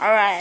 Alright.